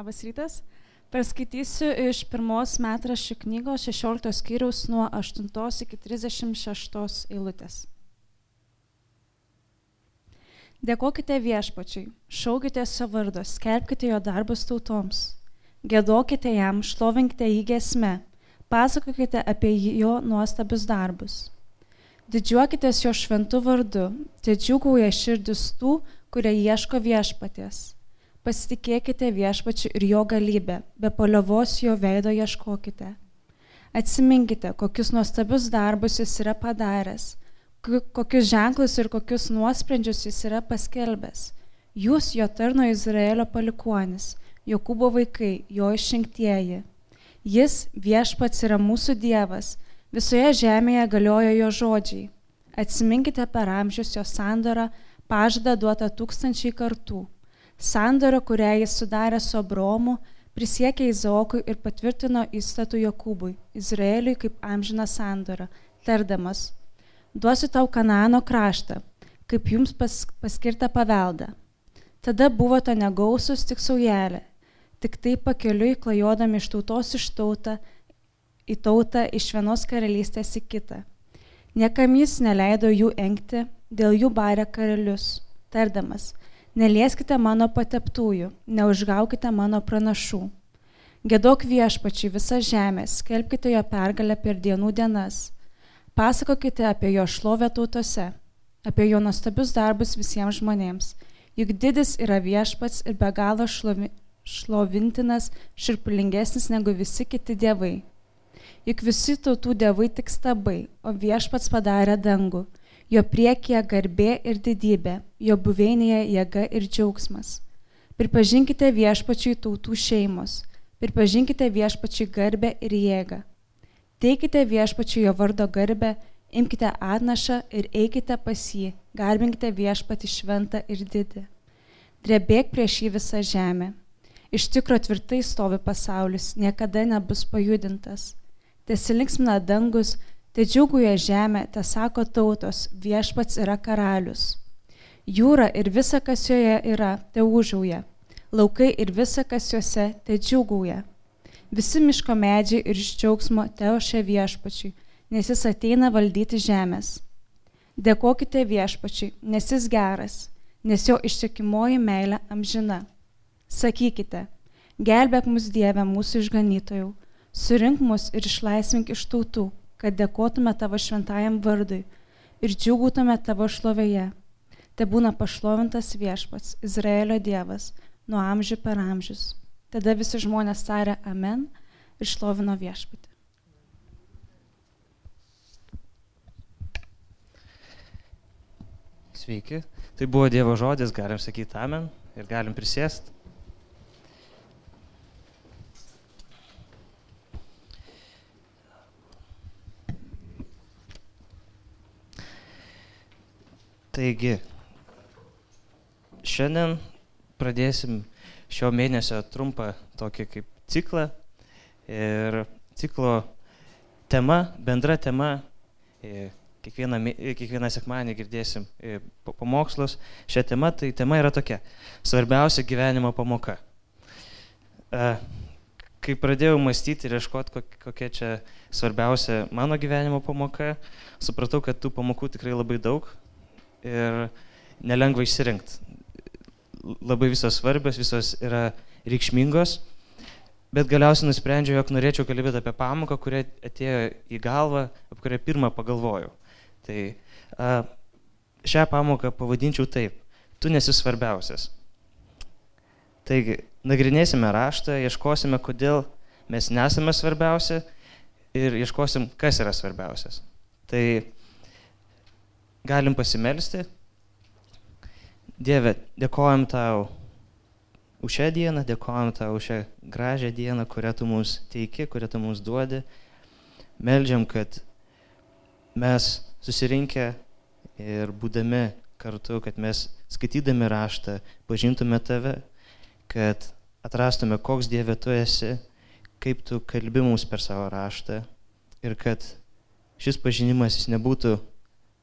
Labas rytas. Perskaitysiu iš pirmos metraščių knygos 16 skyriaus nuo 8 iki 36 eilutės. Dėkokite viešpačiui, šaukite savo vardo, skelbkite jo darbus tautoms. Gėdokite jam, šlovinkite jį gesme, pasakokite apie jo nuostabius darbus. Didžiuokitės jo šventų vardu, te džiugauja širdis tų, kurie ieško viešpaties. Pasitikėkite viešpačiu ir jo galybę, be paliovos jo veido ieškokite. Atsiminkite, kokius nuostabius darbus jis yra padaręs, kokius ženklus ir kokius nuosprendžius jis yra paskelbęs. Jūs jo tarno Izraelio palikuonis, Jokūbo vaikai, jo išrinktieji. Jis viešpats yra mūsų Dievas, visoje žemėje galioja jo žodžiai. Atsiminkite per amžius jo sandorą, pažadą duotą tūkstančiai kartų Sandora, kurią jis sudarė su Abromu, prisiekė Izaokui ir patvirtino įstatų Jokūbui, Izraeliui kaip amžiną sandorą, tardamas, duosiu tau Kanano kraštą, kaip jums pas, paskirta paveldą. Tada buvo to negausus tik saujelė, tik tai pakeliui klajodami iš tautos iš tautą, į tautą iš vienos karalystės į kitą. Niekam jis neleido jų engti, dėl jų barė karalius, tardamas, Nelieskite mano pateptųjų, neužgaukite mano pranašų. Gėdok viešpačiai visą žemę, skelbkite jo pergalę per dienų dienas. Pasakokite apie jo šlovę tautose, apie jo nuostabius darbus visiems žmonėms. Juk didis yra viešpats ir be galo šlovi, šlovintinas, širpulingesnis negu visi kiti dievai. Juk visi tautų dievai tik stabai, o viešpats padarė dangų jo priekyje garbė ir didybė, jo buveinėje jėga ir džiaugsmas. Pripažinkite viešpačiui tautų šeimos, pripažinkite viešpačiui garbę ir jėgą. Teikite viešpačiui jo vardo garbę, imkite atnašą ir eikite pas jį, garbinkite viešpati šventą ir didį. Drebėk prieš jį visą žemę. Iš tikro tvirtai stovi pasaulis, niekada nebus pajudintas. Tesilinksmina dangus, Te džiuguoja žemė, te sako tautos, viešpats yra karalius. Jūra ir visa, kas joje yra, te užauja. Laukai ir visa, kas juose, te džiuguoja. Visi miško medžiai ir iš džiaugsmo te ošia viešpačiui, nes jis ateina valdyti žemės. Dėkokite viešpačiui, nes jis geras, nes jo ištikimoji meilė amžina. Sakykite, gelbėk mus Dieve mūsų išganytojų, surink mus ir išlaisvink iš tautų kad dėkotume tavo šventajam vardui ir džiugautume tavo šlovėje. Te būna pašlovintas viešpats, Izraelio Dievas, nuo amžių per amžius. Tada visi žmonės tarė Amen ir šlovino viešpatį. Sveiki, tai buvo Dievo žodis, galim sakyti Amen ir galim prisėsti. Taigi, šiandien pradėsim šio mėnesio trumpą tokį kaip ciklą. Ir ciklo tema, bendra tema, e, kiekvieną, kiekvieną sekmanį girdėsim e, pamokslus. Šią temą, tai tema yra tokia - svarbiausia gyvenimo pamoka. E, kai pradėjau mąstyti ir ieškoti, kokia čia svarbiausia mano gyvenimo pamoka, supratau, kad tų pamokų tikrai labai daug ir nelengva išsirinkti. Labai visos svarbios, visos yra reikšmingos, bet galiausiai nusprendžiau, jog norėčiau kalbėti apie pamoką, kuri atėjo į galvą, apie kurią pirmą pagalvojau. Tai a, šią pamoką pavadinčiau taip, tu nesi svarbiausias. Taigi, nagrinėsime raštą, ieškosime, kodėl mes nesame svarbiausi ir ieškosim, kas yra svarbiausias. Tai galim pasimelsti. Dieve, dėkojom tau už šią dieną, dėkojom tau už šią gražią dieną, kurią tu mums teiki, kurią tu mums duodi. Meldžiam, kad mes susirinkę ir būdami kartu, kad mes skaitydami raštą pažintume tave, kad atrastume, koks Dieve tu esi, kaip tu kalbi mums per savo raštą ir kad šis pažinimas jis nebūtų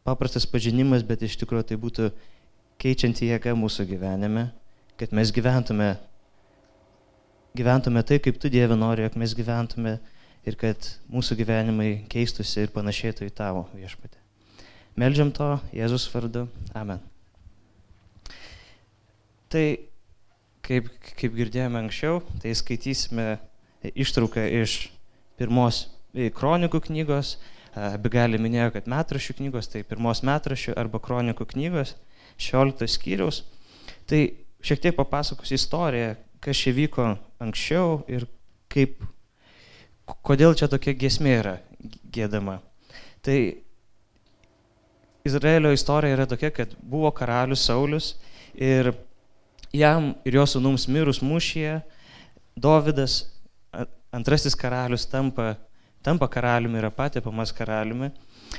paprastas pažinimas, bet iš tikrųjų tai būtų keičianti jėga mūsų gyvenime, kad mes gyventume gyventume tai, kaip tu Dieve nori, jog mes gyventume ir kad mūsų gyvenimai keistųsi ir panašėtų į tavo viešpatį. Meldžiam to Jėzus vardu. Amen. Tai, kaip, kaip girdėjome anksčiau, tai skaitysime ištrauką iš pirmos kronikų knygos. Abigalė minėjo, kad metrašių knygos, tai pirmos metrašių arba kronikų knygos, 16 skyriaus. Tai šiek tiek papasakos istoriją, kas čia vyko anksčiau ir kaip, kodėl čia tokia gesmė yra gėdama. Tai Izraelio istorija yra tokia, kad buvo karalius Saulis ir jam ir jo sunums mirus mūšyje, Dovydas, antrasis karalius, tampa, tampa karaliumi, yra patėpamas karaliumi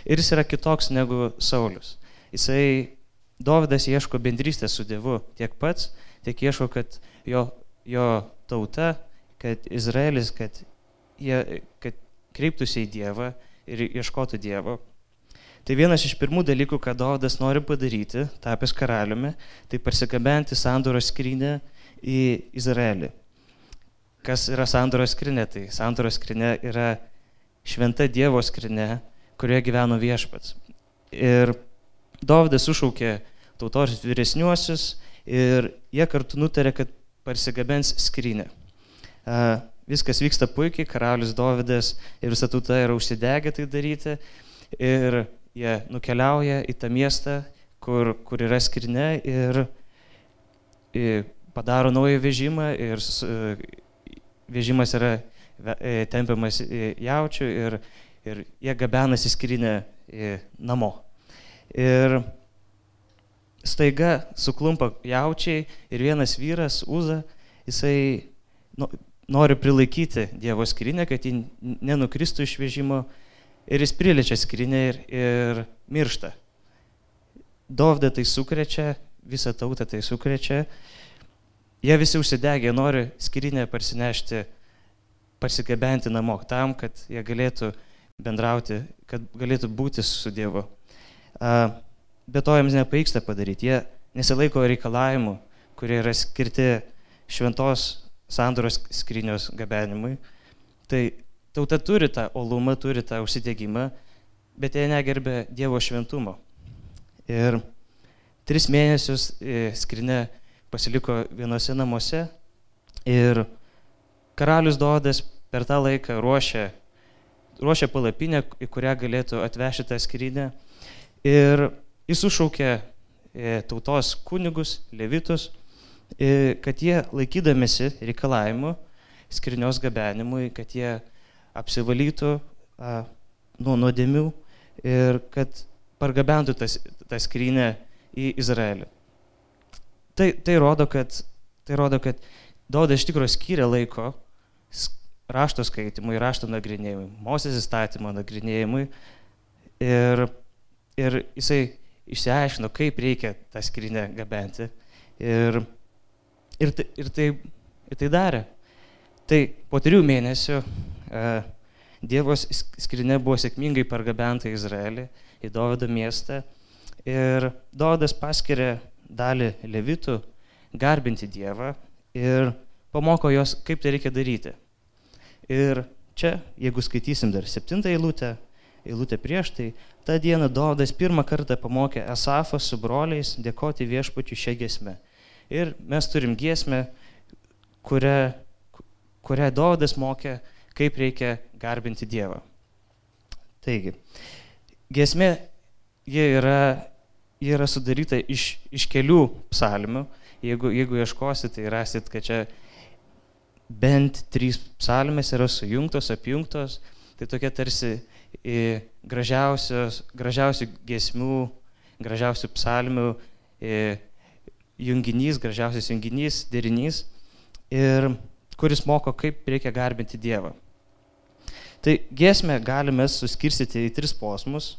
ir jis yra kitoks negu Saulis. Jisai, Dovydas ieško bendrystės su Dievu tiek pats, tiek ieško, kad jo, jo tauta, kad Izraelis, kad, jie, kad kreiptųsi į Dievą ir ieškotų Dievo. Tai vienas iš pirmų dalykų, ką Dovydas nori padaryti, tapęs karaliumi, tai parsigabenti sandoros skrynę į Izraelį. Kas yra sandoros skrinė? Tai sandoros skrinė yra šventa Dievo skrinė, kurioje gyveno viešpats. Ir Dovydas sušaukė tautos vyresniuosius ir jie kartu nutarė, kad parsigabens skrynę. Viskas vyksta puikiai, karalius Dovydas ir visa tauta yra užsidegę tai daryti. Ir jie nukeliauja į tą miestą, kur, kur yra skrinė ir, ir padaro naują vežimą ir vežimas yra tempiamas jaučių ir, ir jie gabenasi skrinę namo. Ir staiga suklumpa jaučiai ir vienas vyras, Uza, jisai nori prilaikyti Dievo skrinę, kad ji nenukristų iš vežimo ir jis priliečia skrinę ir, ir miršta. Dovda tai sukrečia, visą tautą tai sukrečia. Jie visi užsidegė, nori skrinę parsinešti, pasigabenti namo tam, kad jie galėtų bendrauti, kad galėtų būti su Dievu. Bet to jiems nepavyksta padaryti. Jie nesilaiko reikalavimų, kurie yra skirti šventos sandoros skrynios gabenimui. Tai Tauta turi tą olumą, turi tą užsidėgymą, bet jie negerbė Dievo šventumo. Ir tris mėnesius e, skrinė pasiliko vienose namuose ir karalius Dodas per tą laiką ruošė, ruošė palapinę, į kurią galėtų atvežti tą skrinę. Ir jis sušaukė e, tautos kunigus, levitus, e, kad jie laikydamėsi reikalavimu skrinios gabenimui, kad jie apsivalytų a, nuo nuodėmių ir kad pargabentų tas, tą skrynę į Izraelį. Tai, tai, rodo, kad, tai rodo, kad Dauda iš tikrųjų skyrė laiko rašto skaitimui, rašto nagrinėjimui, Mosės įstatymo nagrinėjimui ir, ir jisai išsiaiškino, kaip reikia tą skrinę gabenti. Ir, ir, ir, tai, ir tai darė. Tai po trijų mėnesių E, Dievo skrinė buvo sėkmingai pargabenta į Izraelį, į Dovido miestą. Ir Dovidas paskiria dalį levitų garbinti Dievą ir pamoko jos, kaip tai reikia daryti. Ir čia, jeigu skaitysim dar septintą eilutę, eilutę prieš tai, tą dieną Dovidas pirmą kartą pamokė Esafą su broliais dėkoti viešpačiu šią giesmę. Ir mes turim giesmę, kurią, kurią Dovidas mokė kaip reikia garbinti Dievą. Taigi, giesmė jie yra, jie yra sudaryta iš, iš kelių psalmių. Jeigu, jeigu ieškosit, tai rasit, kad čia bent trys psalmės yra sujungtos, apjungtos. Tai tokia tarsi gražiausios, gražiausių giesmių, gražiausių psalmių junginys, gražiausias junginys, derinys, ir kuris moko, kaip reikia garbinti Dievą. Tai giesmę galime suskirstyti į tris posmus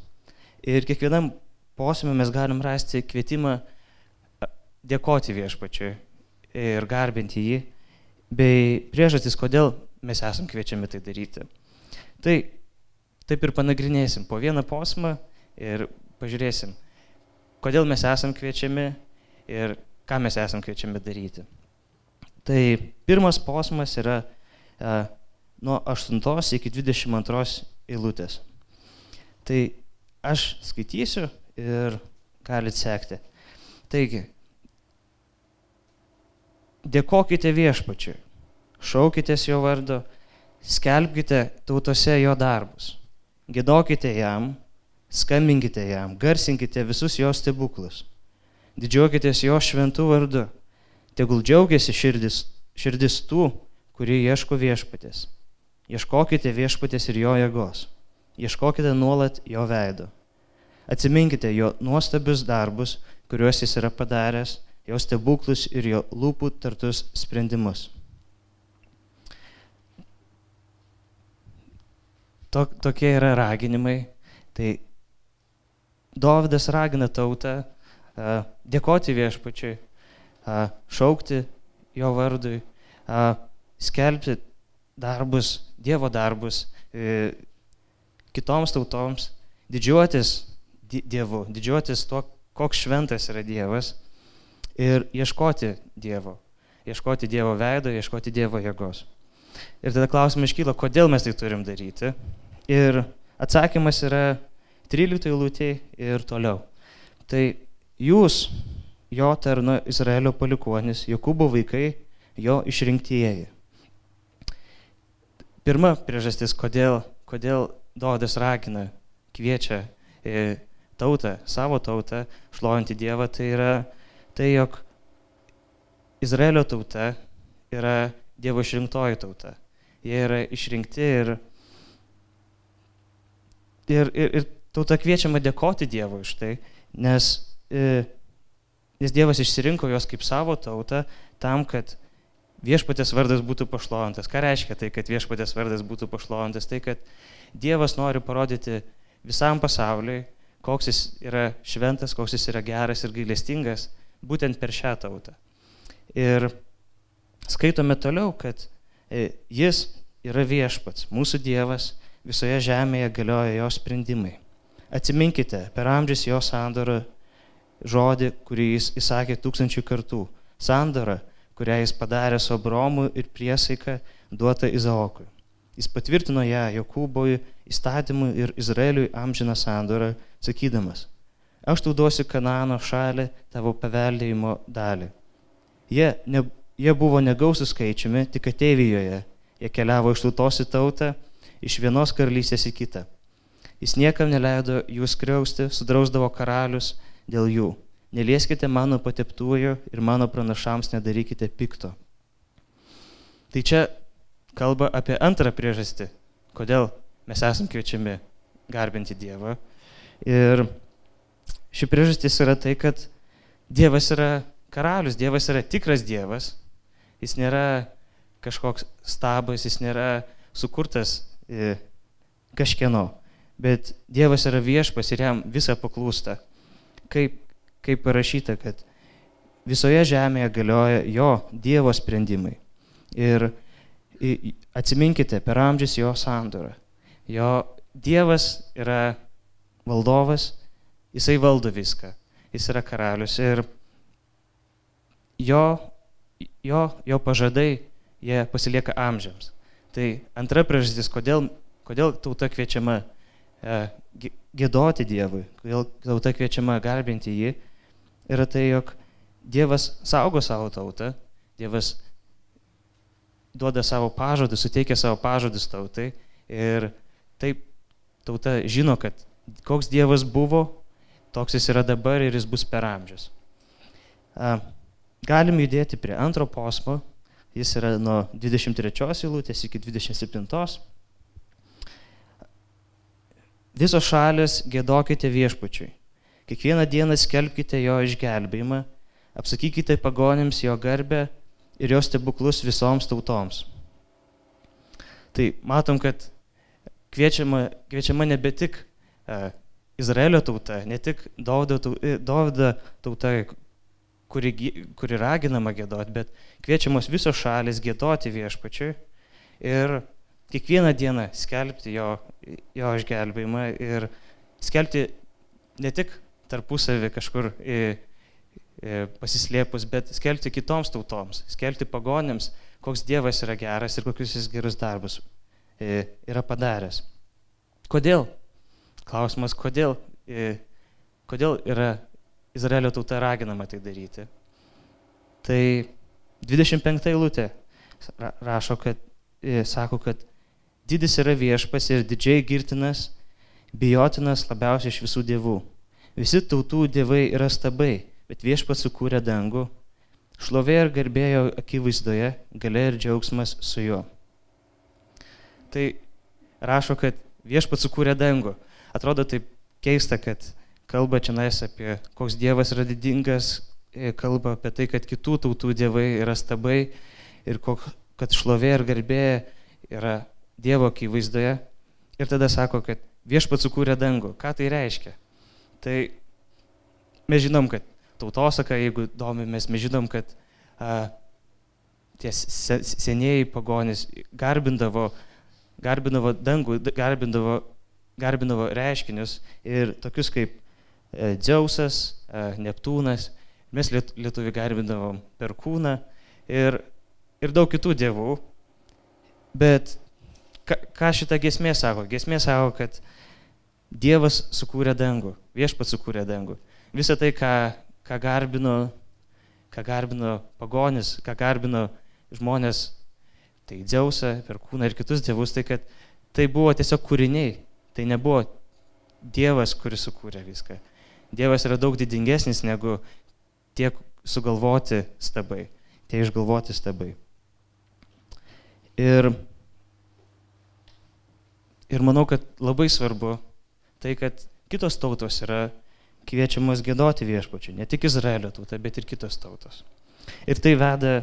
ir kiekvienam posmui mes galim rasti kvietimą dėkoti viešpačiui ir garbinti jį, bei priežastis, kodėl mes esam kviečiami tai daryti. Tai taip ir panagrinėsim po vieną posmą ir pažiūrėsim, kodėl mes esam kviečiami ir ką mes esam kviečiami daryti. Tai pirmas posmas yra e, nuo 8 iki 22 eilutės. Tai aš skaitysiu ir galit sekti. Taigi, dėkokite viešpačiui, šaukitės jo vardo, skelbkite tautose jo darbus, gėdokite jam, skambinkite jam, garsinkite visus jo stebuklus, didžiuokitės jo šventų vardu, tegul džiaugiasi širdis, širdis tų, kurie ieško viešpatės. Ieškokite viešpatės ir jo jėgos, ieškokite nuolat jo veido. Atsiminkite jo nuostabius darbus, kuriuos jis yra padaręs, jo stebuklus ir jo lūpų tartus sprendimus. Tok, tokie yra raginimai. Tai Dovydas ragina tautą dėkoti viešpačiui, šaukti jo vardui, skelbti darbus, Dievo darbus e, kitoms tautoms, didžiuotis Dievu, didžiuotis tuo, koks šventas yra Dievas ir ieškoti Dievo, ieškoti Dievo veido, ieškoti Dievo jėgos. Ir tada klausimas iškyla, kodėl mes tai turim daryti. Ir atsakymas yra 13 eilutė ir toliau. Tai jūs, jo tarno Izraelio palikuonis, Jokūbo vaikai, jo išrinktieji. Pirma priežastis, kodėl, kodėl Dodas ragina, kviečia e, tautą, savo tautą, šlovinti Dievą, tai yra tai, jog Izraelio tauta yra Dievo išrinktoji tauta. Jie yra išrinkti ir, ir, ir, ir tauta kviečiama dėkoti Dievui už tai, nes, e, nes Dievas išsirinko juos kaip savo tautą tam, kad viešpatės vardas būtų pašlovintas. Ką reiškia tai, kad viešpatės vardas būtų pašlovintas? Tai, kad Dievas nori parodyti visam pasauliui, koks jis yra šventas, koks jis yra geras ir gailestingas, būtent per šią tautą. Ir skaitome toliau, kad e, jis yra viešpats, mūsų Dievas, visoje žemėje galioja jo sprendimai. Atsiminkite per amžius jo sandorą žodį, kurį jis įsakė tūkstančių kartų. Sandorą, kurią jis padarė su Abromu ir priesaika duota Izaokui. Jis patvirtino ją Jokūboj įstatymui ir Izraeliui amžiną sandorą, sakydamas, aš tau duosiu Kanano šalį tavo paveldėjimo dalį. Jie, ne, jie buvo negausų skaičiumi, tik ateivijoje. Jie keliavo iš tautos į tautą, iš vienos karalystės į kitą. Jis niekam neleido jų skriausti, sudrausdavo karalius dėl jų. Nelieskite mano pateptųjų ir mano pranašams nedarykite pikto. Tai čia kalba apie antrą priežastį, kodėl mes esam kviečiami garbinti Dievą. Ir ši priežastis yra tai, kad Dievas yra karalius, Dievas yra tikras Dievas, jis nėra kažkoks stabas, jis nėra sukurtas e, kažkieno bet Dievas yra viešpas ir jam visą paklūsta. Kaip, kaip parašyta, kad visoje žemėje galioja jo Dievo sprendimai. Ir atsiminkite per amžius jo sandorą. Jo Dievas yra valdovas, jisai valdo viską, jis yra karalius ir jo, jo, jo pažadai, jie pasilieka amžiams. Tai antra priežastis, kodėl, kodėl tauta kviečiama E, gėdoti Dievui, kodėl tauta kviečiama garbinti jį, yra tai, jog Dievas saugo savo tautą, Dievas duoda savo pažadus, suteikia savo pažadus tautai ir taip tauta žino, kad koks Dievas buvo, toks jis yra dabar ir jis bus per amžius. Galim judėti prie antro posmo, jis yra nuo 23 eilutės iki 27. Visos šalis gėdokite viešpačiui. Kiekvieną dieną skelbkite jo išgelbėjimą, apsakykite pagonėms jo garbę ir jos stebuklus visoms tautoms. Tai matom, kad kviečiama, kviečiama nebe tik Izraelio tauta, ne tik Dovido e, tauta, kuri, kuri raginama gėdoti, bet kviečiamos visos šalis gėdoti viešpačiui ir kiekvieną dieną skelbti jo, jo išgelbėjimą ir skelbti ne tik tarpusavį kažkur e, pasislėpus, bet skelbti kitoms tautoms, skelbti pagonėms, koks Dievas yra geras ir kokius jis gerus darbus e, yra padaręs. Kodėl? Klausimas, kodėl, kodėl yra Izraelio tauta raginama tai daryti. Tai 25 eilutė rašo, kad, sako, kad didis yra viešpas ir didžiai girtinas, bijotinas labiausiai iš visų dievų. Visi tautų dievai yra stabai, bet viešpats sukūrė dangų, šlovė ir garbėjo akivaizdoje, galia ir džiaugsmas su juo. Tai rašo, kad viešpats sukūrė dangų. Atrodo taip keista, kad kalba čia nais apie koks dievas yra didingas, e, kalba apie tai, kad kitų tautų dievai yra stabai ir kok, kad šlovė ir garbė yra Dievo akivaizdoje. Ir tada sako, kad viešpats sukūrė dangų. Ką tai reiškia? Tai mes žinom, kad tautosaka, jeigu domimės, mes žinom, kad a, tie senieji pagonys garbindavo, garbindavo dangų, garbindavo, garbindavo reiškinius ir tokius kaip e, Dzeusas, e, Neptūnas, mes lietuvi garbindavom Perkūną ir, ir daug kitų dievų, bet ką, šita gesmė sako? Gesmė sako, kad Dievas sukūrė dangų, viešpats sukūrė dangų. Visą tai, ką, ką garbino, ką garbino pagonis, ką garbino žmonės, tai Dzeusą, Perkūną ir kitus dievus, tai kad tai buvo tiesiog kūriniai, tai nebuvo Dievas, kuris sukūrė viską. Dievas yra daug didingesnis negu tie sugalvoti stabai, tie išgalvoti stabai. Ir, ir manau, kad labai svarbu tai, kad kitos tautos yra kviečiamas gėdoti viešpačiui, ne tik Izraelio tauta, bet ir kitos tautos. Ir tai veda,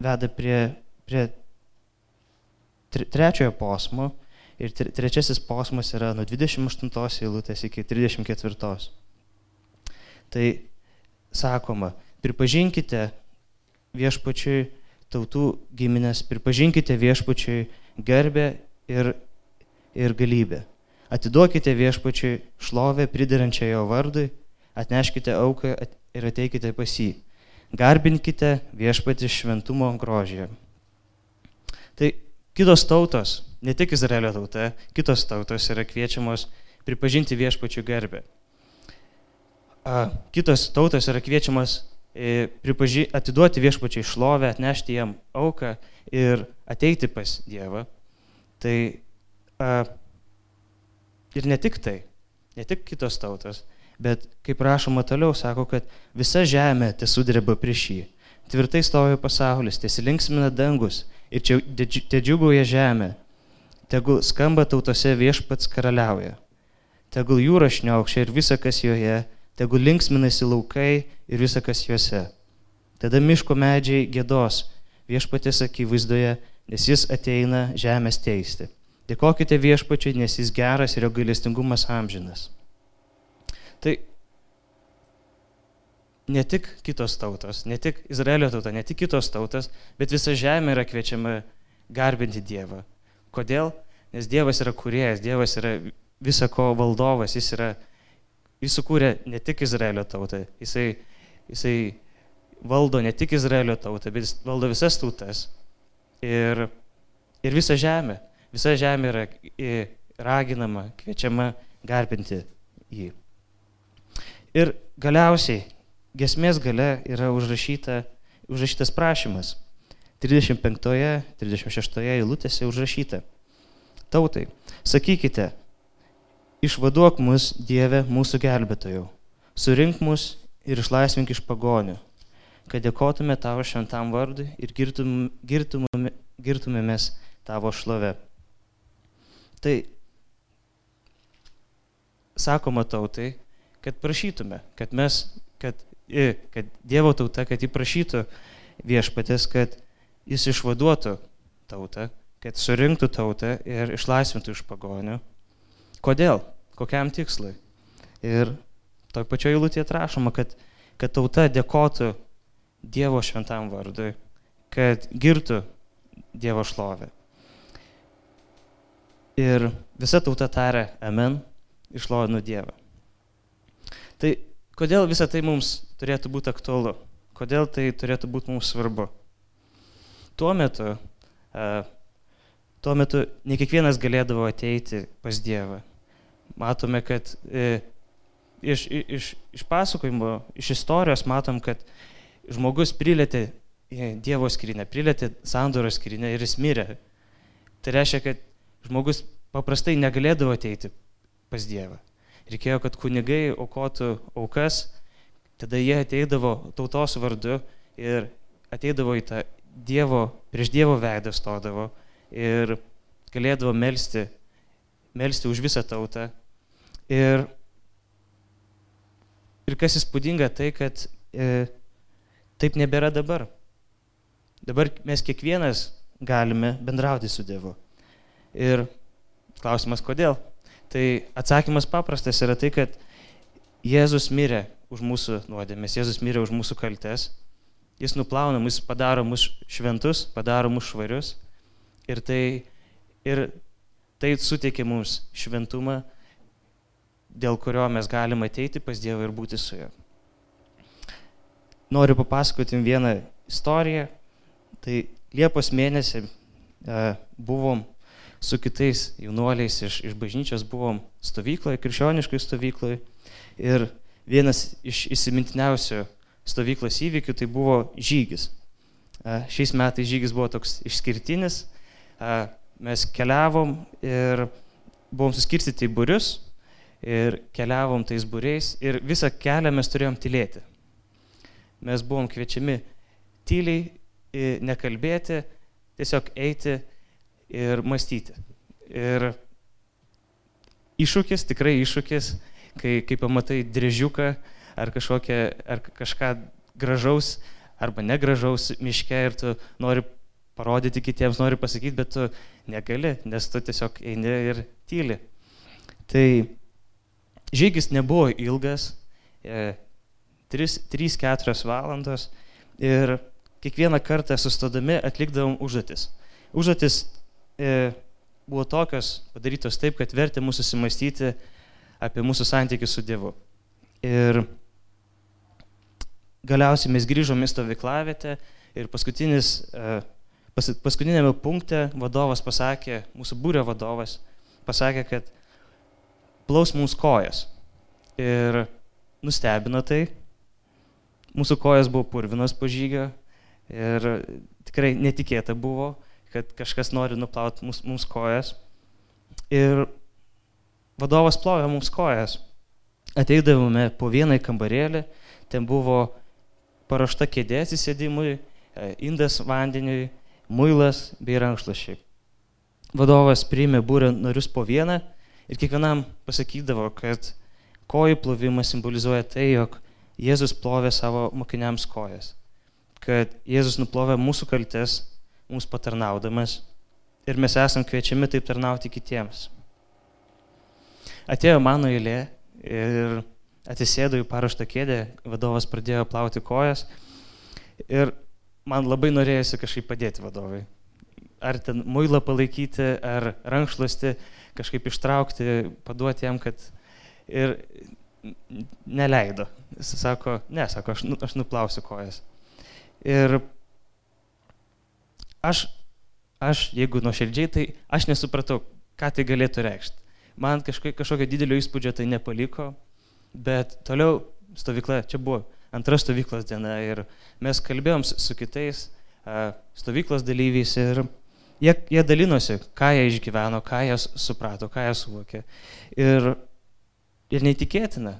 veda prie, prie trečiojo posmo ir trečiasis posmas yra nuo 28 eilutės iki 34. Tai sakoma, pripažinkite viešpačiui tautų giminės, pripažinkite viešpačiui garbę ir, ir galybę. Atiduokite viešpačiui šlovę pridarančią jo vardui, atneškite auką ir ateikite pas jį. Garbinkite viešpatį šventumo grožėje. Tai kitos tautos, ne tik Izraelio tauta, kitos tautos yra kviečiamos pripažinti viešpačių garbę. Kitos tautos yra kviečiamos e, pripaži, atiduoti viešpačiai šlovę, atnešti jam auką ir ateiti pas Dievą. Tai a, Ir ne tik tai, ne tik kitos tautos, bet kaip rašoma toliau, sako, kad visa žemė tiesudreba prieš jį. Tvirtai stovi pasaulis, tiesilinksmina dangus ir čia te džiugauja žemė. Tegul skamba tautose viešpats karaliauja. Tegul jūra šniaukščia ir visa, kas joje, tegul linksminasi laukai ir visa, kas juose. Tada miško medžiai gėdos viešpatės akivaizdoje, nes jis ateina žemės teisti. Dėkokite viešpačiai, nes jis geras ir jo gailestingumas amžinas. Tai ne tik kitos tautos, ne tik Izraelio tauta, ne tik kitos tautos, bet visa žemė yra kviečiama garbinti Dievą. Kodėl? Nes Dievas yra kuriejas, Dievas yra visako valdovas, jis, yra, jis sukūrė ne tik Izraelio tautą, jisai, jisai valdo ne tik Izraelio tautą, bet jis valdo visas tautas ir, ir visą žemę. Visa žemė yra raginama, kviečiama garbinti jį. Ir galiausiai gesmės gale yra užrašyta, užrašytas prašymas. 35-36 eilutėse užrašyta. Tautai, sakykite, išvaduok mus Dieve mūsų gelbėtojų, surink mus ir išlaisvink iš pagonių, kad dėkotume tavo šventam vardui ir girtum, girtumėme, girtumėmės tavo šlove. Tai sakoma tautai, kad prašytume, kad mes, kad, kad Dievo tauta, kad jį prašytų viešpatės, kad jis išvaduotų tautą, kad surinktų tautą ir išlaisvintų iš pagonių. Kodėl? Kokiam tikslui? Ir toj pačioj eilutėje atrašoma, kad, kad tauta dėkotų Dievo šventam vardui, kad girtų Dievo šlovę. Ir visa tauta tarė Amen, išlovinu Dievą. Tai kodėl visą tai mums turėtų būti aktualu? Kodėl tai turėtų būti mums svarbu? Tuo metu, tuo metu ne kiekvienas galėdavo ateiti pas Dievą. Matome, kad e, iš, iš, iš pasakojimo, iš istorijos matom, kad žmogus prilėtė Dievo skrinę, prilėtė sandoros skrinę ir jis mirė. Tai reiškia, kad žmogus paprastai negalėdavo ateiti pas Dievą. Reikėjo, kad kunigai aukotų aukas, tada jie ateidavo tautos vardu ir ateidavo į tą Dievo, prieš Dievo veidą stodavo ir galėdavo melstį, melstį už visą tautą. Ir, ir kas įspūdinga, tai kad e, taip nebėra dabar. Dabar mes kiekvienas galime bendrauti su Dievu. Ir klausimas, kodėl? Tai atsakymas paprastas yra tai, kad Jėzus mirė už mūsų nuodėmės, Jėzus mirė už mūsų kaltes, Jis nuplauna mus, padaro mus šventus, padaro mus švarius ir tai, ir tai suteikia mums šventumą, dėl kurio mes galime ateiti pas Dievą ir būti su juo. Noriu papasakoti vieną istoriją, Tai Liepos mėnesį e, buvom su kitais jaunuoliais iš, iš bažnyčios, buvom stovykloje, krikščioniškai stovykloje. Ir vienas iš įsimintiniausių stovyklos įvykių tai buvo žygis. E, šiais metais žygis buvo toks išskirtinis. E, mes keliavom ir buvom suskirstyti į būrius ir keliavom tais būriais ir visą kelią mes turėjom tylėti. Mes buvom kviečiami tyliai nekalbėti, tiesiog eiti ir mąstyti. Ir iššūkis, tikrai iššūkis, kai, kai pamatai drėžiuką ar, kažkokią, ar kažką gražaus arba negražaus miške ir tu nori parodyti kitiems, nori pasakyti, bet tu negali, nes tu tiesiog eini ir tyli. Tai žygis nebuvo ilgas, 3-4 e, valandos ir kiekvieną kartą sustodami atlikdavom užduotis. Užduotis e, buvo tokios padarytos taip, kad vertė mūsų susimastyti apie mūsų santykių su Dievu. Ir galiausiai mes grįžome į stovyklavietę ir e, pas, paskutinėme punkte vadovas pasakė, mūsų būrio vadovas pasakė, kad plaus mums kojas. Ir nustebino tai. Mūsų kojas buvo purvinas po žygio, Ir tikrai netikėta buvo, kad kažkas nori nuplauti mums, mums kojas. Ir vadovas plovė mums kojas. Ateidavome po vieną kambarėlį, ten buvo paruošta kėdė atsisėdimui, e, indas vandeniui, muilas bei rankšluošiai. Vadovas priėmė būrę narius po vieną ir kiekvienam pasakydavo, kad kojų plovimas simbolizuoja tai, jog Jėzus plovė savo mokiniams kojas kad Jėzus nuplovė mūsų kaltes, mums patarnaudamas ir mes esam kviečiami taip tarnauti kitiems. Atėjo mano eilė ir atsisėdau į paraštą kėdę, vadovas pradėjo plauti kojas ir man labai norėjosi kažkaip padėti vadovai. Ar ten muilą palaikyti, ar rankšluosti, kažkaip ištraukti, paduoti jam, kad ir neleido. Jis sako, ne, sako, aš, nu, aš nuplausiu kojas. Ir aš, aš jeigu nuoširdžiai, tai aš nesupratau, ką tai galėtų reikšti. Man kažkokio, kažkokio didelio įspūdžio tai nepaliko, bet toliau stovykla, čia buvo antra stovyklos diena ir mes kalbėjom su kitais stovyklos dalyviais ir jie, jie dalinosi, ką jie išgyveno, ką jie suprato, ką jie suvokė. Ir, ir neįtikėtina,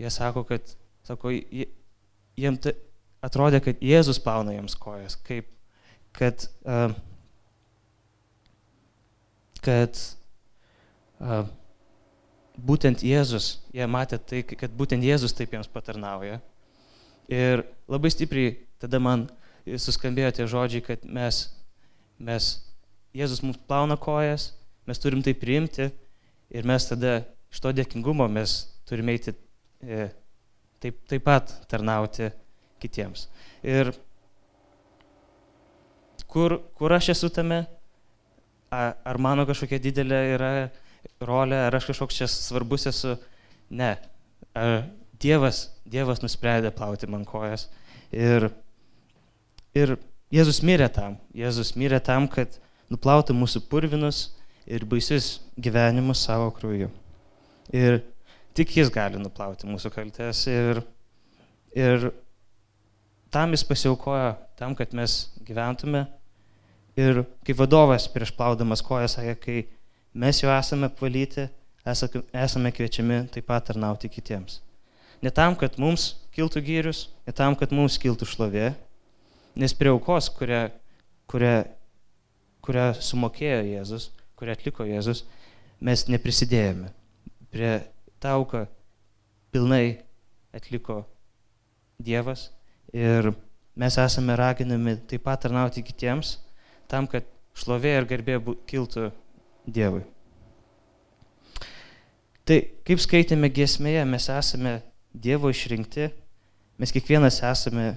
jie sako, kad, sako, jiem tai atrodė, kad Jėzus plauna jiems kojas, kaip, kad, uh, kad uh, būtent Jėzus, jie matė tai, kad būtent Jėzus taip jiems patarnauja. Ir labai stipriai tada man suskambėjo tie žodžiai, kad mes, mes Jėzus mums plauna kojas, mes turim tai priimti ir mes tada iš to dėkingumo mes turime eiti e, taip, taip pat tarnauti kitiems. Ir kur, kur aš esu tame, ar mano kažkokia didelė yra rolė, ar aš kažkoks čia svarbus esu, ne. Dievas, Dievas nusprendė plauti man kojas. Ir, ir Jėzus mirė tam. Jėzus mirė tam, kad nuplautų mūsų purvinus ir baisius gyvenimus savo krauju. Ir tik jis gali nuplauti mūsų kaltės. Ir, ir tam jis pasiaukojo, tam, kad mes gyventume. Ir kaip vadovas prieš plaudamas koją sakė, kai mes jau esame apvalyti, esame kviečiami taip pat tarnauti kitiems. Ne tam, kad mums kiltų gyrius, ne tam, kad mums kiltų šlovė, nes prie aukos, kurią, kurią, kurią sumokėjo Jėzus, kurią atliko Jėzus, mes neprisidėjome. Prie tauką pilnai atliko Dievas ir mes esame raginami taip pat tarnauti kitiems, tam, kad šlovė ir garbė kiltų Dievui. Tai kaip skaitėme giesmėje, mes esame Dievo išrinkti, mes kiekvienas esame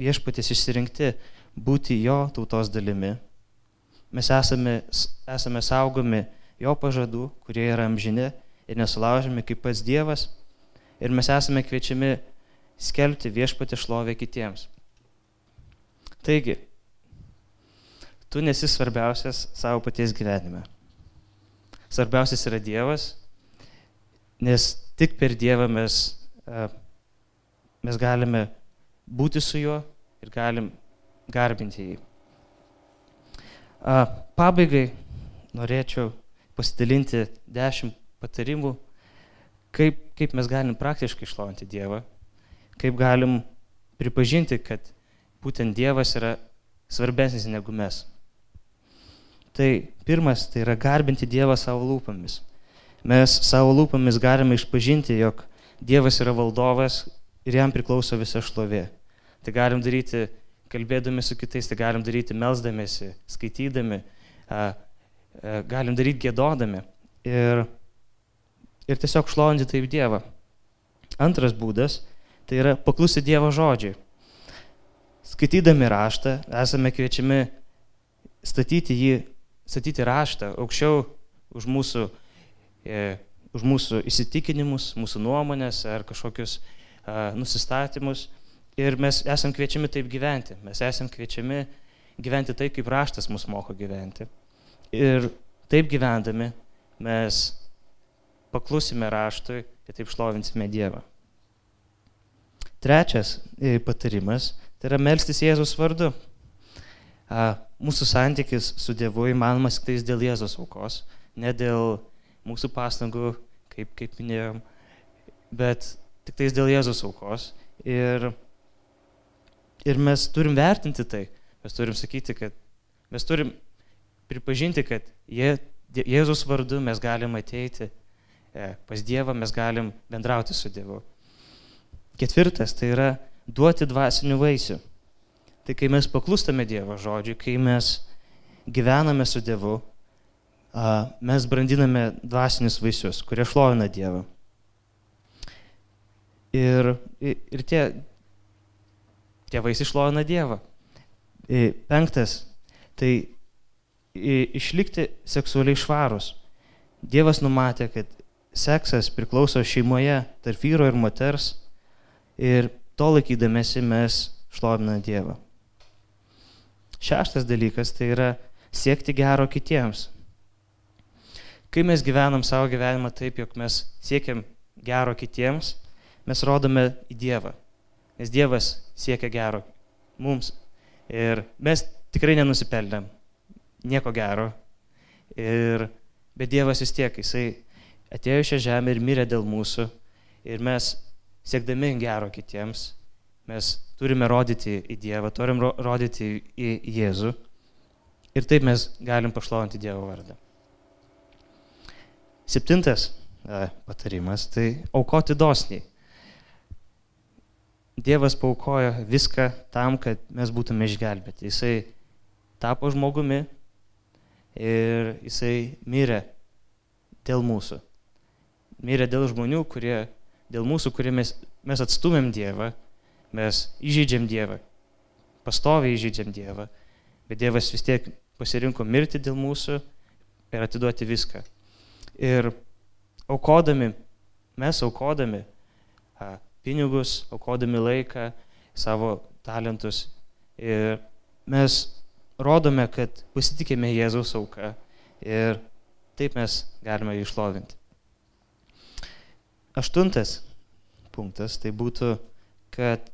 viešpatės išsirinkti būti jo tautos dalimi. Mes esame, esame saugomi jo pažadų, kurie yra amžini ir nesulaužiami kaip pats Dievas. Ir mes esame kviečiami skelbti viešpatį šlovę kitiems. Taigi, tu nesi svarbiausias savo paties gyvenime. Svarbiausias yra Dievas, nes tik per Dievą mes, mes galime būti su juo ir galim garbinti jį. Pabaigai norėčiau pasidalinti dešimt patarimų, kaip, kaip mes galim praktiškai išlovinti Dievą, kaip galim pripažinti, kad būtent Dievas yra svarbesnis negu mes. Tai pirmas, tai yra garbinti Dievą savo lūpomis. Mes savo lūpomis galime išpažinti, jog Dievas yra valdovas ir jam priklauso visa šlovė. Tai galim daryti kalbėdami su kitais, tai galim daryti melzdamėsi, skaitydami, galim daryti gėdodami ir, ir tiesiog šlovinti taip Dievą. Antras būdas tai yra paklusti Dievo žodžiai. Skaitydami raštą esame kviečiami statyti jį, statyti raštą aukščiau už mūsų, e, už mūsų įsitikinimus, mūsų nuomonės ar kažkokius a, nusistatymus. Ir mes esam kviečiami taip gyventi. Mes esam kviečiami gyventi taip, kaip raštas mus moko gyventi. Ir taip gyvendami mes paklusime raštui ir taip šlovinsime Dievą. Trečias e, patarimas Tai yra melstis Jėzus vardu. Mūsų santykis su Dievu įmanomas tik tais dėl Jėzos aukos, ne dėl mūsų pastangų, kaip, kaip minėjom, bet tik tais dėl Jėzos aukos. Ir, ir mes turim vertinti tai. Mes turim sakyti, kad mes turim pripažinti, kad jie, Jėzus vardu mes galim ateiti e, pas Dievą, mes galim bendrauti su Dievu. Ketvirtas, tai yra duoti dvasinių vaisių. Tai kai mes paklustame Dievo žodžiui, kai mes gyvename su Dievu, mes brandiname dvasinius vaisius, kurie šlovina Dievą. Ir, ir tie, tie vaisiai šlovina Dievą. Penktas, tai išlikti seksualiai švarus. Dievas numatė, kad seksas priklauso šeimoje tarp vyro ir moters ir to laikydamėsi mes šloviname Dievą. Šeštas dalykas tai yra siekti gero kitiems. Kai mes gyvenam savo gyvenimą taip, jog mes siekiam gero kitiems, mes rodome į Dievą. Nes Dievas siekia gero mums. Ir mes tikrai nenusipelnėm nieko gero. Ir, bet Dievas vis tiek, Jisai atėjo šią žemę ir mirė dėl mūsų. Ir mes siekdami gero kitiems, mes turime rodyti į Dievą, turim rodyti į Jėzų ir taip mes galim pašlovinti Dievo vardą. Septintas patarimas - tai aukoti dosniai. Dievas paukojo viską tam, kad mes būtume išgelbėti. Jisai tapo žmogumi ir jisai mirė dėl mūsų. Mirė dėl žmonių, kurie dėl mūsų, kurie mes, mes atstumėm Dievą, mes įžeidžiam Dievą, pastoviai įžeidžiam Dievą, bet Dievas vis tiek pasirinko mirti dėl mūsų ir atiduoti viską. Ir aukodami, mes aukodami, pinigus, aukodami laiką, savo talentus. Ir mes rodome, kad pasitikėme Jėzaus auką ir taip mes galime jį išlovinti. Aštuntas punktas tai būtų, kad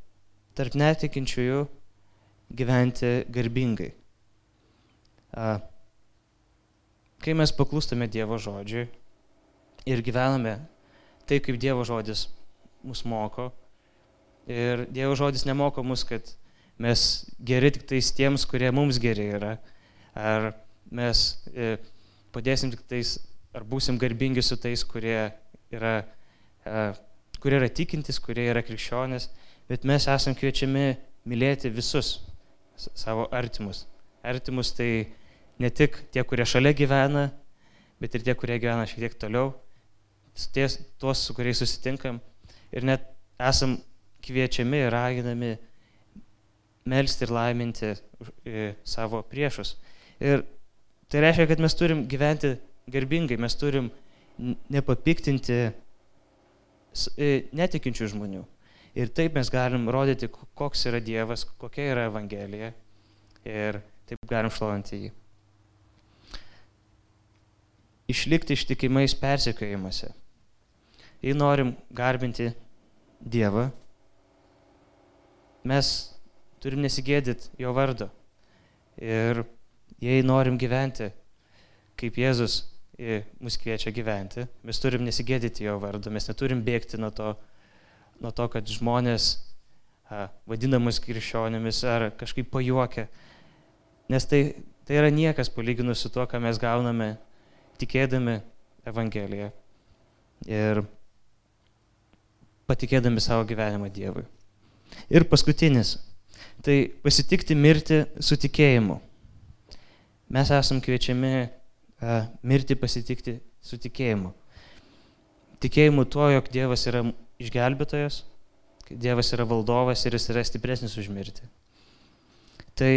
tarp netikinčiųjų gyventi garbingai. Kai mes paklūstame Dievo žodžiui ir gyvename taip, kaip Dievo žodis mus moko, ir Dievo žodis nemoko mus, kad mes geri tik tais tiems, kurie mums geri yra, ar mes e, padėsim tik tais, ar būsim garbingi su tais, kurie yra, e, kurie yra tikintis, kurie yra krikščionis, bet mes esam kviečiami mylėti visus savo artimus. Artimus tai ne tik tie, kurie šalia gyvena, bet ir tie, kurie gyvena šiek tiek toliau, ties, tuos, su kuriais susitinkam. Ir net esam kviečiami ir raginami melstį ir laiminti e, savo priešus. Ir tai reiškia, kad mes turim gyventi garbingai, mes turim nepapiktinti e, netikinčių žmonių. Ir taip mes galim rodyti, koks yra Dievas, kokia yra Evangelija. Ir taip galim šlovinti jį. Išlikti ištikimais persekiojimuose. Jei norim garbinti Dievą, mes turim nesigėdyti jo vardo. Ir jei norim gyventi, kaip Jėzus mus kviečia gyventi, mes turim nesigėdyti jo vardo, mes neturim bėgti nuo to, nuo to, kad žmonės vadinamus krikščionimis ar kažkaip pajuokia. Nes tai, tai yra niekas palyginus su tuo, ką mes gauname tikėdami Evangeliją ir patikėdami savo gyvenimą Dievui. Ir paskutinis. Tai pasitikti mirti su tikėjimu. Mes esam kviečiami mirti pasitikti su tikėjimu. Tikėjimu tuo, jog Dievas yra išgelbėtojas, Dievas yra valdovas ir jis yra stipresnis už mirtį. Tai,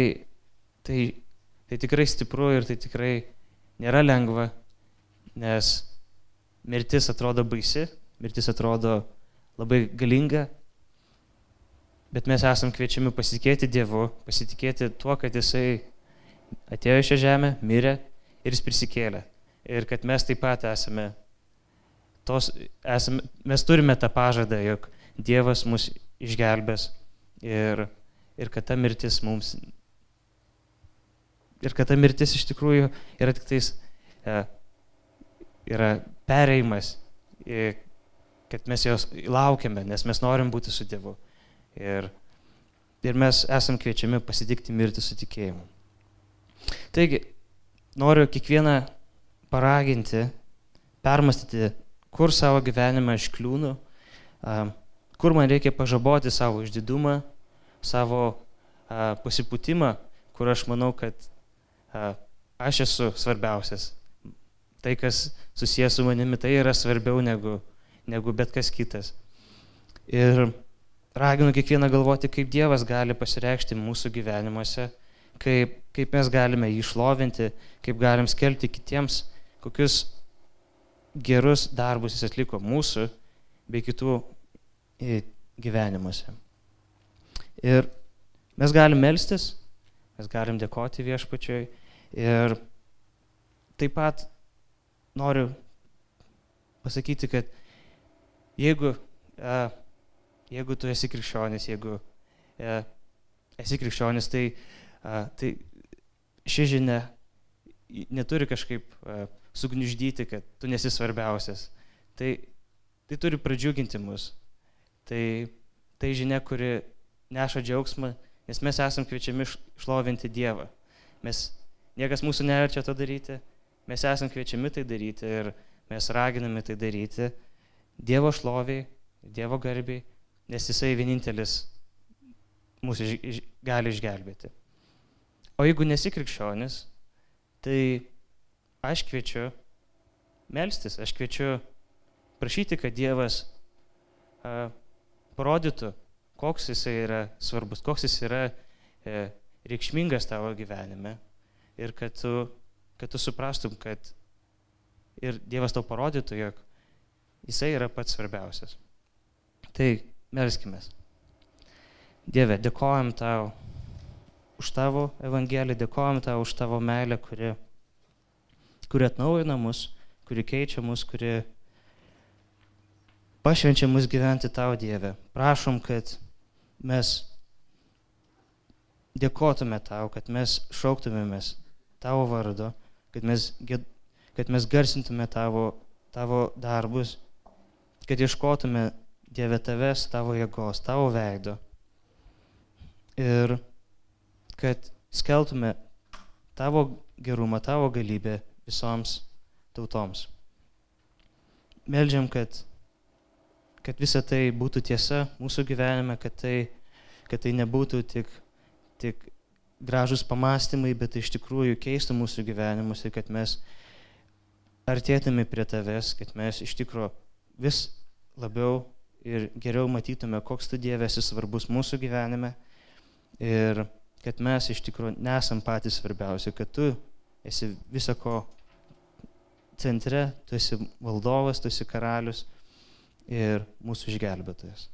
tai, tai tikrai stipru ir tai tikrai nėra lengva, nes mirtis atrodo baisi, mirtis atrodo labai galinga, bet mes esam kviečiami pasitikėti Dievu, pasitikėti tuo, kad Jisai atėjo į šią žemę, mirė ir Jis prisikėlė. Ir kad mes taip pat esame tos, esame, mes turime tą pažadą, jog Dievas mus išgelbės ir, ir kad ta mirtis mums, ir kad ta mirtis iš tikrųjų yra tik tais, e, yra pereimas, e, kad mes jos laukiame, nes mes norim būti su Dievu. Ir, ir mes esam kviečiami pasitikti mirti su tikėjimu. Taigi, noriu kiekvieną paraginti, permastyti kur savo gyvenime aš kliūnu, kur man reikia pažaboti savo išdidumą, savo pasipūtimą, kur aš manau, kad aš esu svarbiausias. Tai, kas susijęs su manimi, tai yra svarbiau negu, negu bet kas kitas. Ir raginu kiekvieną galvoti, kaip Dievas gali pasireikšti mūsų gyvenimuose, kaip, kaip mes galime jį išlovinti, kaip galim skelbti kitiems, kokius gerus darbus jis atliko mūsų bei kitų e, gyvenimuose. Ir mes galim melstis, mes galim dėkoti viešpačioj ir taip pat noriu pasakyti, kad jeigu, e, jeigu tu esi krikščionis, jeigu e, esi krikščionis, tai, tai ši žinia neturi kažkaip sugniuždyti, kad tu nesi svarbiausias. Tai, tai turi pradžiuginti mus. Tai, tai žinia, kuri neša džiaugsmą, nes mes esam kviečiami šlovinti Dievą. Mes, niekas mūsų neverčia to daryti, mes esam kviečiami tai daryti ir mes raginame tai daryti Dievo šloviai, Dievo garbiai, nes Jisai vienintelis mūsų iš, iš, gali išgelbėti. O jeigu nesi krikščionis, tai aš kviečiu melstis, aš kviečiu prašyti, kad Dievas a, parodytų, koks jisai yra svarbus, koks jis yra e, reikšmingas tavo gyvenime ir kad tu, kad tu suprastum, kad ir Dievas tau parodytų, jog jisai yra pats svarbiausias. Tai Melskime. Dieve, dėkojam tau už tavo Evangeliją, dėkojam tau už tavo meilę, kuri, kuri atnaujina mus, kuri keičia mus, kuri pašvenčia mus gyventi tau Dieve. Prašom, kad mes dėkotume tau, kad mes šauktumėmės tavo vardo, kad mes, kad mes garsintume tavo, tavo darbus, kad ieškotume Dieve tavęs, tavo jėgos, tavo veido. Ir kad skeltume tavo gerumą, tavo galybę visoms tautoms. Meldžiam, kad, kad visa tai būtų tiesa mūsų gyvenime, kad tai, kad tai nebūtų tik, tik gražus pamastymai, bet iš tikrųjų keistų mūsų gyvenimus ir kad mes artėtume prie tavęs, kad mes iš tikrųjų vis labiau ir geriau matytume, koks tu Dieve esi svarbus mūsų gyvenime ir kad mes iš tikrųjų nesam patys svarbiausi, kad tu esi visako centre, tu esi valdovas, tu esi karalius ir mūsų išgelbėtojas.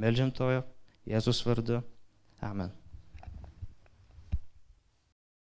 Meldžiam tojo Jėzus vardu. Amen.